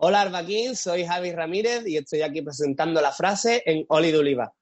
Hola Arbaquín, soy Javi Ramírez y estoy aquí presentando la frase en Oli d'Oliva.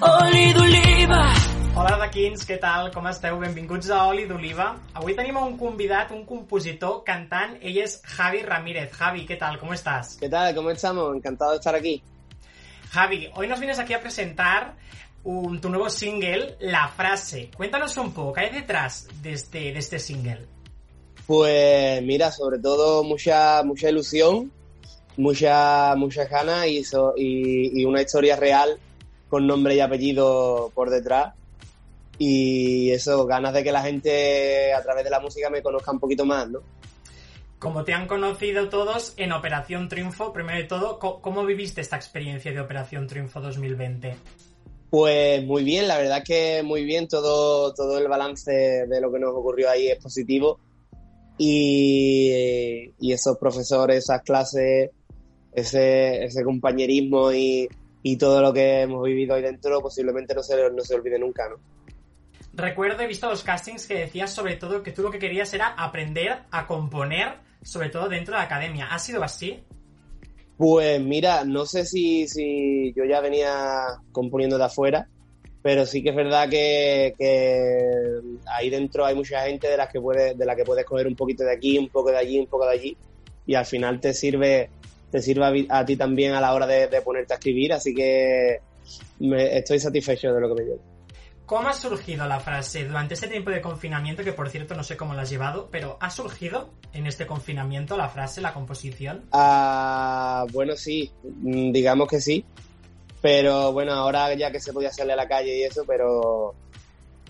Oli d'oliva! Hola Arbaquins, què tal? Com esteu? Benvinguts a Oli d'Oliva. Avui tenim un convidat, un compositor, cantant. Ell és Javi Ramírez. Javi, ¿qué tal? ¿Cómo estás? ¿Qué tal? ¿Cómo estamos? Encantado de estar aquí. Javi, hoy nos vienes aquí a presentar un- tu nuevo single, La Frase. Cuéntanos un poco, ¿qué hay detrás de este, de este single? Pues mira, sobre todo mucha, mucha ilusión, mucha, muchas ganas y, so- y, y una historia real con nombre y apellido por detrás. Y eso, ganas de que la gente a través de la música me conozca un poquito más, ¿no? Como te han conocido todos en Operación Triunfo, primero de todo, ¿cómo viviste esta experiencia de Operación Triunfo 2020? Pues muy bien, la verdad es que muy bien, todo, todo el balance de lo que nos ocurrió ahí es positivo y, y esos profesores, esas clases, ese, ese compañerismo y, y todo lo que hemos vivido ahí dentro posiblemente no se, no se olvide nunca, ¿no? Recuerdo, he visto los castings que decías sobre todo que tú lo que querías era aprender a componer, sobre todo dentro de la academia. ¿Ha sido así? Pues mira, no sé si, si yo ya venía componiendo de afuera, pero sí que es verdad que, que ahí dentro hay mucha gente de las que puedes, de la que puedes coger un poquito de aquí, un poco de allí, un poco de allí, y al final te sirve, te sirve a, a ti también a la hora de, de ponerte a escribir, así que me, estoy satisfecho de lo que me llevo. ¿Cómo ha surgido la frase durante este tiempo de confinamiento, que por cierto no sé cómo la has llevado, pero ha surgido en este confinamiento la frase, la composición? Ah, bueno, sí, mm, digamos que sí. Pero bueno, ahora ya que se podía salir a la calle y eso, pero,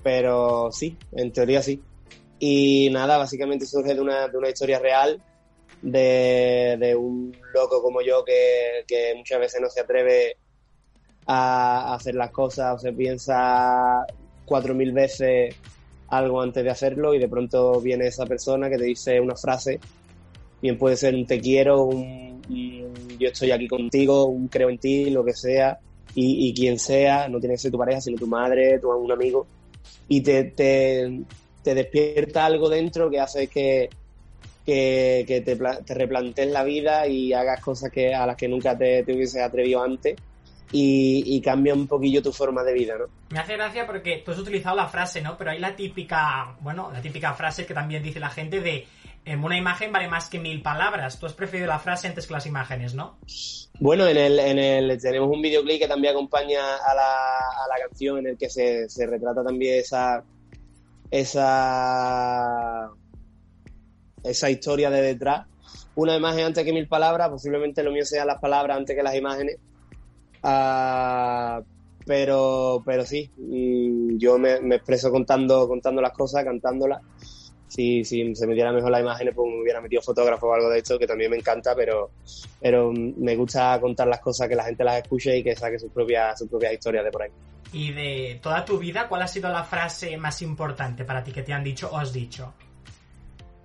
pero sí, en teoría sí. Y nada, básicamente surge de una, de una historia real de, de un loco como yo que, que muchas veces no se atreve a hacer las cosas o se piensa cuatro mil veces algo antes de hacerlo y de pronto viene esa persona que te dice una frase bien puede ser un te quiero, un, un yo estoy aquí contigo, creo en ti, lo que sea, y, y quien sea, no tiene que ser tu pareja, sino tu madre, tu, un amigo, y te, te, te despierta algo dentro que hace que, que, que te, te replantees la vida y hagas cosas que, a las que nunca te, te hubieses atrevido antes y, y cambia un poquillo tu forma de vida, ¿no? Me hace gracia porque tú has utilizado la frase, ¿no? Pero hay la típica, bueno, la típica frase que también dice la gente de em, una imagen vale más que mil palabras. Tú has preferido la frase antes que las imágenes, ¿no? Bueno, en el, en el tenemos un videoclip que también acompaña a la, canción en el que se, retrata también esa esa esa historia de detrás. Una imagen antes que mil palabras, posiblemente lo mío sean las palabras antes que las imágenes. Ah, pero, pero sí, mm, yo me, me expreso contando, contando las cosas, cantándolas. Si, si se me diera mejor las imágenes, pues me hubiera metido fotógrafo o algo de esto, que también me encanta, pero, pero me gusta contar las cosas, que la gente las escuche y que saque sus propias, sus propias historias de por ahí. Y de toda tu vida, ¿cuál ha sido la frase más importante para ti que te han dicho o has dicho?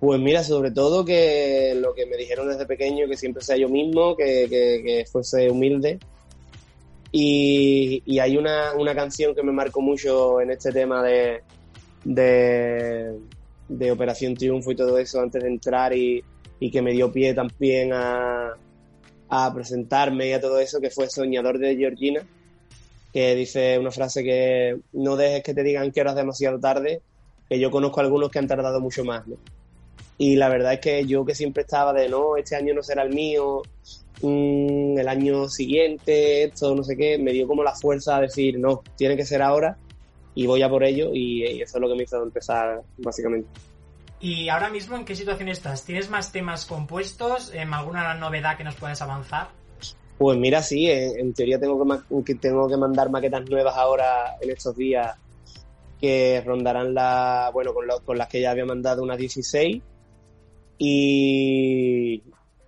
Pues mira, sobre todo que lo que me dijeron desde pequeño, que siempre sea yo mismo, que, que, que fuese humilde. Y, y hay una, una canción que me marcó mucho en este tema de, de, de Operación Triunfo y todo eso antes de entrar y, y que me dio pie también a, a presentarme y a todo eso, que fue Soñador de Georgina, que dice una frase que no dejes que te digan que ahora es demasiado tarde, que yo conozco a algunos que han tardado mucho más, ¿no? Y la verdad es que yo que siempre estaba de no, este año no será el mío, mm, el año siguiente, esto, no sé qué, me dio como la fuerza a decir, no, tiene que ser ahora y voy a por ello y, y eso es lo que me hizo empezar básicamente. Y ahora mismo, ¿en qué situación estás? ¿Tienes más temas compuestos? ¿Alguna novedad que nos puedas avanzar? Pues mira, sí, en, en teoría tengo que, tengo que mandar maquetas nuevas ahora en estos días que rondarán la, bueno, con, lo- con las que ya había mandado unas 16 y,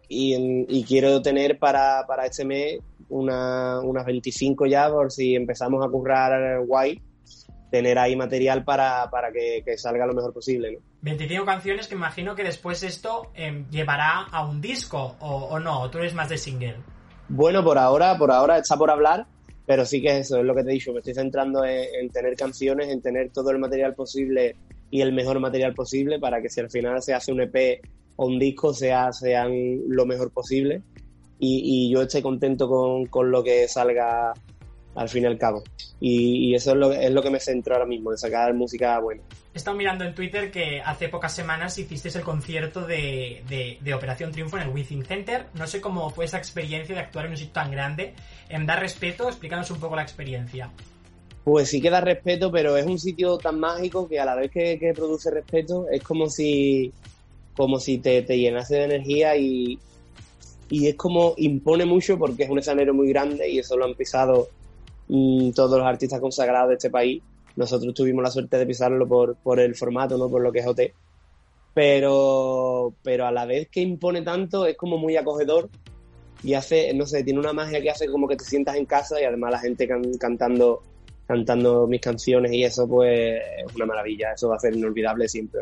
y, en- y quiero tener para, para este mes una, unas 25 ya por si empezamos a currar guay, tener ahí material para, para que, que salga lo mejor posible, ¿no? 25 canciones que imagino que después esto em, llevará a un disco, o, o no, o tú eres más de single. Bueno, por ahora, por ahora está por hablar, pero sí que es eso, es lo que te he dicho, me estoy centrando en, en tener canciones, en tener todo el material posible y el mejor material posible para que si al final se hace un EP o un disco sea, sean lo mejor posible y, yo esté contento con, con, lo que salga al fin y al cabo. Y, eso es lo, es lo que me centro ahora mismo, de sacar música buena. He estado mirando en Twitter que hace pocas semanas hicisteis el concierto de, de, Operación Triunfo en el Within Center. No sé cómo fue esa experiencia de actuar en un sitio tan grande. En dar respeto, explícanos un poco la experiencia. Pues sí que da respeto, pero es un sitio tan mágico que a la vez que, que produce respeto es como si, como si te, te llenase de energía y, y es como impone mucho porque es un escenario muy grande y eso lo han pisado mm, todos los artistas consagrados de este país nosotros tuvimos la suerte de pisarlo por, por el formato, ¿no? Por lo que es OT. Pero, pero a la vez que impone tanto, es como muy acogedor y hace, no sé, tiene una magia que hace como que te sientas en casa y además la gente cantando cantando mis canciones y eso pues es una maravilla, eso va a ser inolvidable siempre.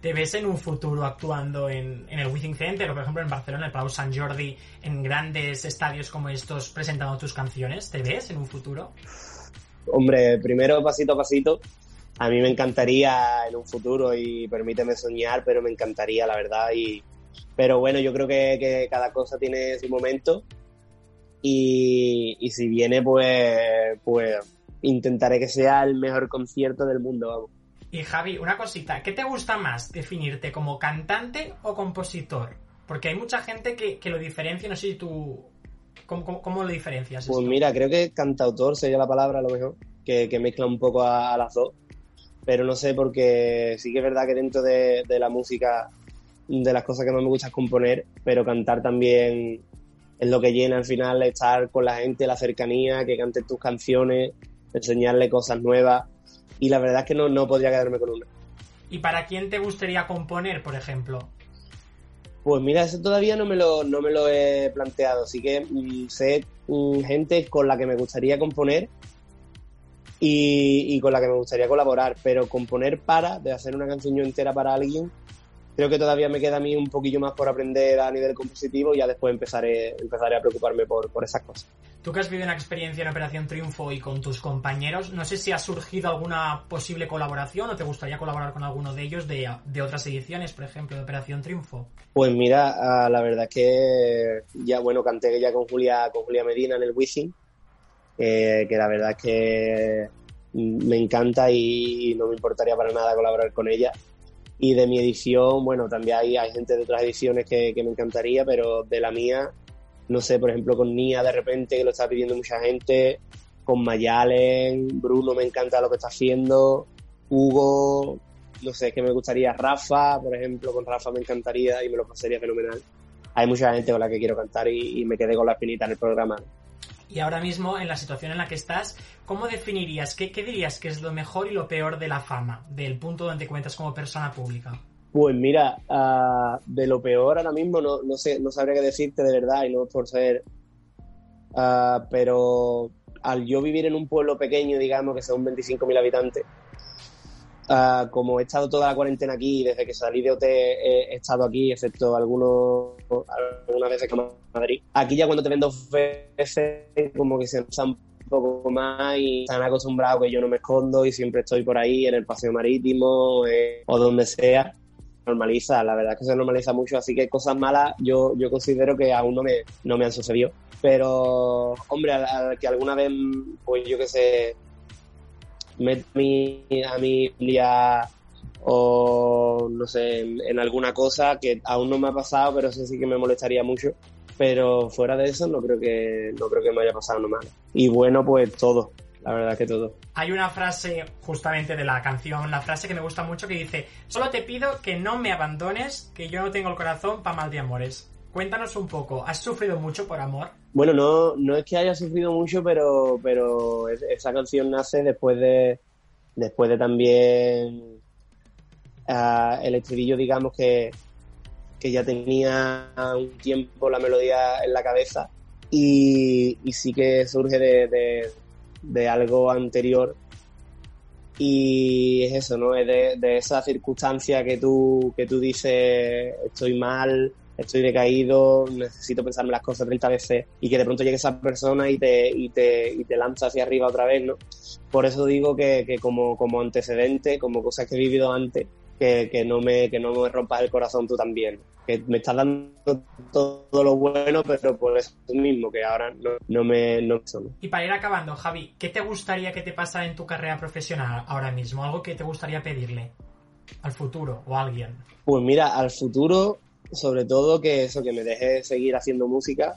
¿Te ves en un futuro actuando en, en el Within Center o por ejemplo en Barcelona, el Palau Sant Jordi, en grandes estadios como estos presentando tus canciones? ¿Te ves en un futuro? hombre, primero pasito a pasito. A mí me encantaría en un futuro y permíteme soñar, pero me encantaría, la verdad. Y, pero bueno, yo creo que, cada cosa tiene su momento. Y, si viene, pues, pues intentaré que sea el mejor concierto del mundo, vamos. Y Javi, una cosita, ¿qué te gusta más? ¿Definirte como cantante o compositor? Porque hay mucha gente que, que lo diferencia, no sé si tú ¿Cómo, lo diferencias? Pues mira, creo que cantautor sería la palabra a lo mejor, que, mezcla un poco a, las dos. Pero no sé, porque sí que es verdad que dentro de, la música, de las cosas que más me gusta es componer, pero cantar también es lo que llena al final, estar con la gente, la cercanía, que cantes tus canciones, enseñarle cosas nuevas. Y la verdad es que no, no podría quedarme con una. ¿Y para quién te gustaría componer, por ejemplo? Pues mira, eso todavía no me lo, no me lo he planteado. Sí que mm, sé mm, gente con la que me gustaría componer y, y, con la que me gustaría colaborar, pero componer para, de hacer una canción entera para alguien, creo que todavía me queda a mí un poquillo más por aprender a nivel compositivo y ya después empezaré, empezaré a preocuparme por, por esas cosas. Tú que has vivido una experiencia en Operación Triunfo y con tus compañeros, no sé si ha surgido alguna posible colaboración o te gustaría colaborar con alguno de ellos de, de otras ediciones, por ejemplo, de Operación Triunfo. Pues mira, ah, la verdad es que ya, bueno, canté ya con Julia, con Julia Medina en el Wizzing, que la verdad es que me encanta y no me importaría para nada colaborar con ella. Y de mi edición, bueno, también hay, hay gente de otras ediciones que, me encantaría, pero de la mía, no sé, por ejemplo, con Nia de repente, que lo está pidiendo mucha gente, con Mayalen, Bruno me encanta lo que está haciendo, Hugo, no sé, que me gustaría, Rafa, por ejemplo, con Rafa me encantaría y me lo pasaría fenomenal. Hay mucha gente con la que quiero cantar y, y me quedé con la espinita en el programa y ahora mismo en la situación en la que estás, ¿cómo definirías, qué, dirías que es lo mejor y lo peor de la fama, del punto donde cuentas como persona pública? Pues mira, ah, de lo peor ahora mismo no, no, sé, no sabría qué decirte de verdad y no por ser... Ah, pero al yo vivir en un pueblo pequeño, digamos, que son 25.000 habitantes, Ah, como he estado toda la cuarentena aquí, desde que salí de OT he, estado aquí, excepto algunos, algunas veces que Madrid. Aquí ya cuando te ven dos veces, como que se usa un poco más y se han acostumbrado que yo no me escondo y siempre estoy por ahí en el paseo marítimo eh, o donde sea. Normaliza, la verdad es que se normaliza mucho, así que cosas malas yo, yo considero que aún no me, no me han sucedido. Pero, hombre, al que alguna vez, pues yo que sé, meto a mi, a mi o no sé, en, alguna cosa que aún no me ha pasado, pero eso sí que me molestaría mucho. Pero fuera de eso no creo que no creo que me haya pasado nada Y bueno, pues todo, la verdad que todo. Hay una frase justamente de la canción, la frase que me gusta mucho que dice, solo te pido que no me abandones, que yo no tengo el corazón para mal de amores. Cuéntanos un poco, ¿has sufrido mucho por amor? Bueno, no, no es que haya sufrido mucho, pero, pero esa canción nace después de, después de también uh, el estribillo, digamos que, que ya tenía un tiempo la melodía en la cabeza y, sí que surge de, de, algo anterior y es eso, ¿no? Es de, de, esa circunstancia que tú, que tú dices estoy mal, estoy decaído, necesito pensarme las cosas 30 veces y que de pronto llegue esa persona y te, y te, y te lanza hacia arriba otra vez, ¿no? Por eso digo que, que como, como antecedente, como cosas que he vivido antes, que, no me, que no me rompas el corazón tú también. Que me estás dando todo lo bueno, pero por eso mismo, que ahora no, me... No, y para ir acabando, Javi, ¿qué te gustaría que te pasara en tu carrera profesional ahora mismo? ¿Algo que te gustaría pedirle al futuro o a alguien? Pues mira, al futuro, sobre todo que eso, que me deje seguir haciendo música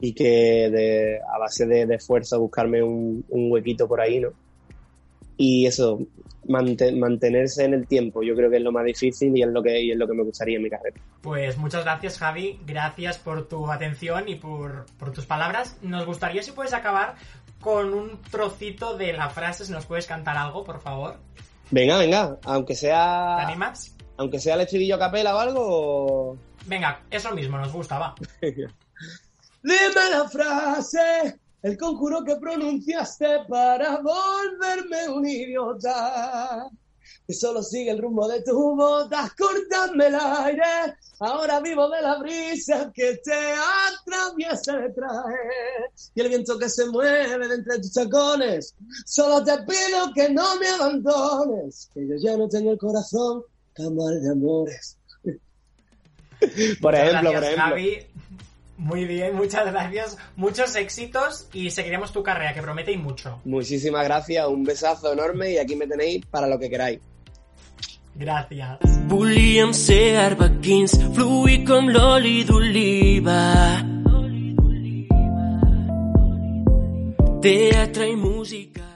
y que de, a base de, esfuerzo buscarme un, un huequito por ahí, ¿no? Y eso, mantenerse en el tiempo, yo creo que es lo más difícil y es lo que, y es lo que me gustaría en mi carrera. Pues muchas gracias Javi, gracias por tu atención y por, tus palabras. Nos gustaría si puedes acabar con un trocito de la frase, si nos puedes cantar algo, por favor. Venga, venga, aunque sea... ¿Te animas? Aunque sea el estribillo capela o algo. Venga, eso mismo, nos gusta, va. Dime la frase el conjuro que pronunciaste para volverme un idiota. Que solo sigue el rumbo de tu botas, cortadme el aire. Ahora vivo de la brisa que te atraviesa detrás. Y el viento que se mueve de entre tus tacones. Solo te pido que no me abandones. Que yo ya no tengo el corazón de amores. por ejemplo, por ejemplo. Muy bien, muchas gracias. Muchos éxitos y seguiremos tu carrera, que promete y mucho. Muchísimas gracias, un besazo enorme y aquí me tenéis para lo que queráis. Gràcies. Volíem ser arbequins, fluir com l'oli d'oliva. Teatre i música.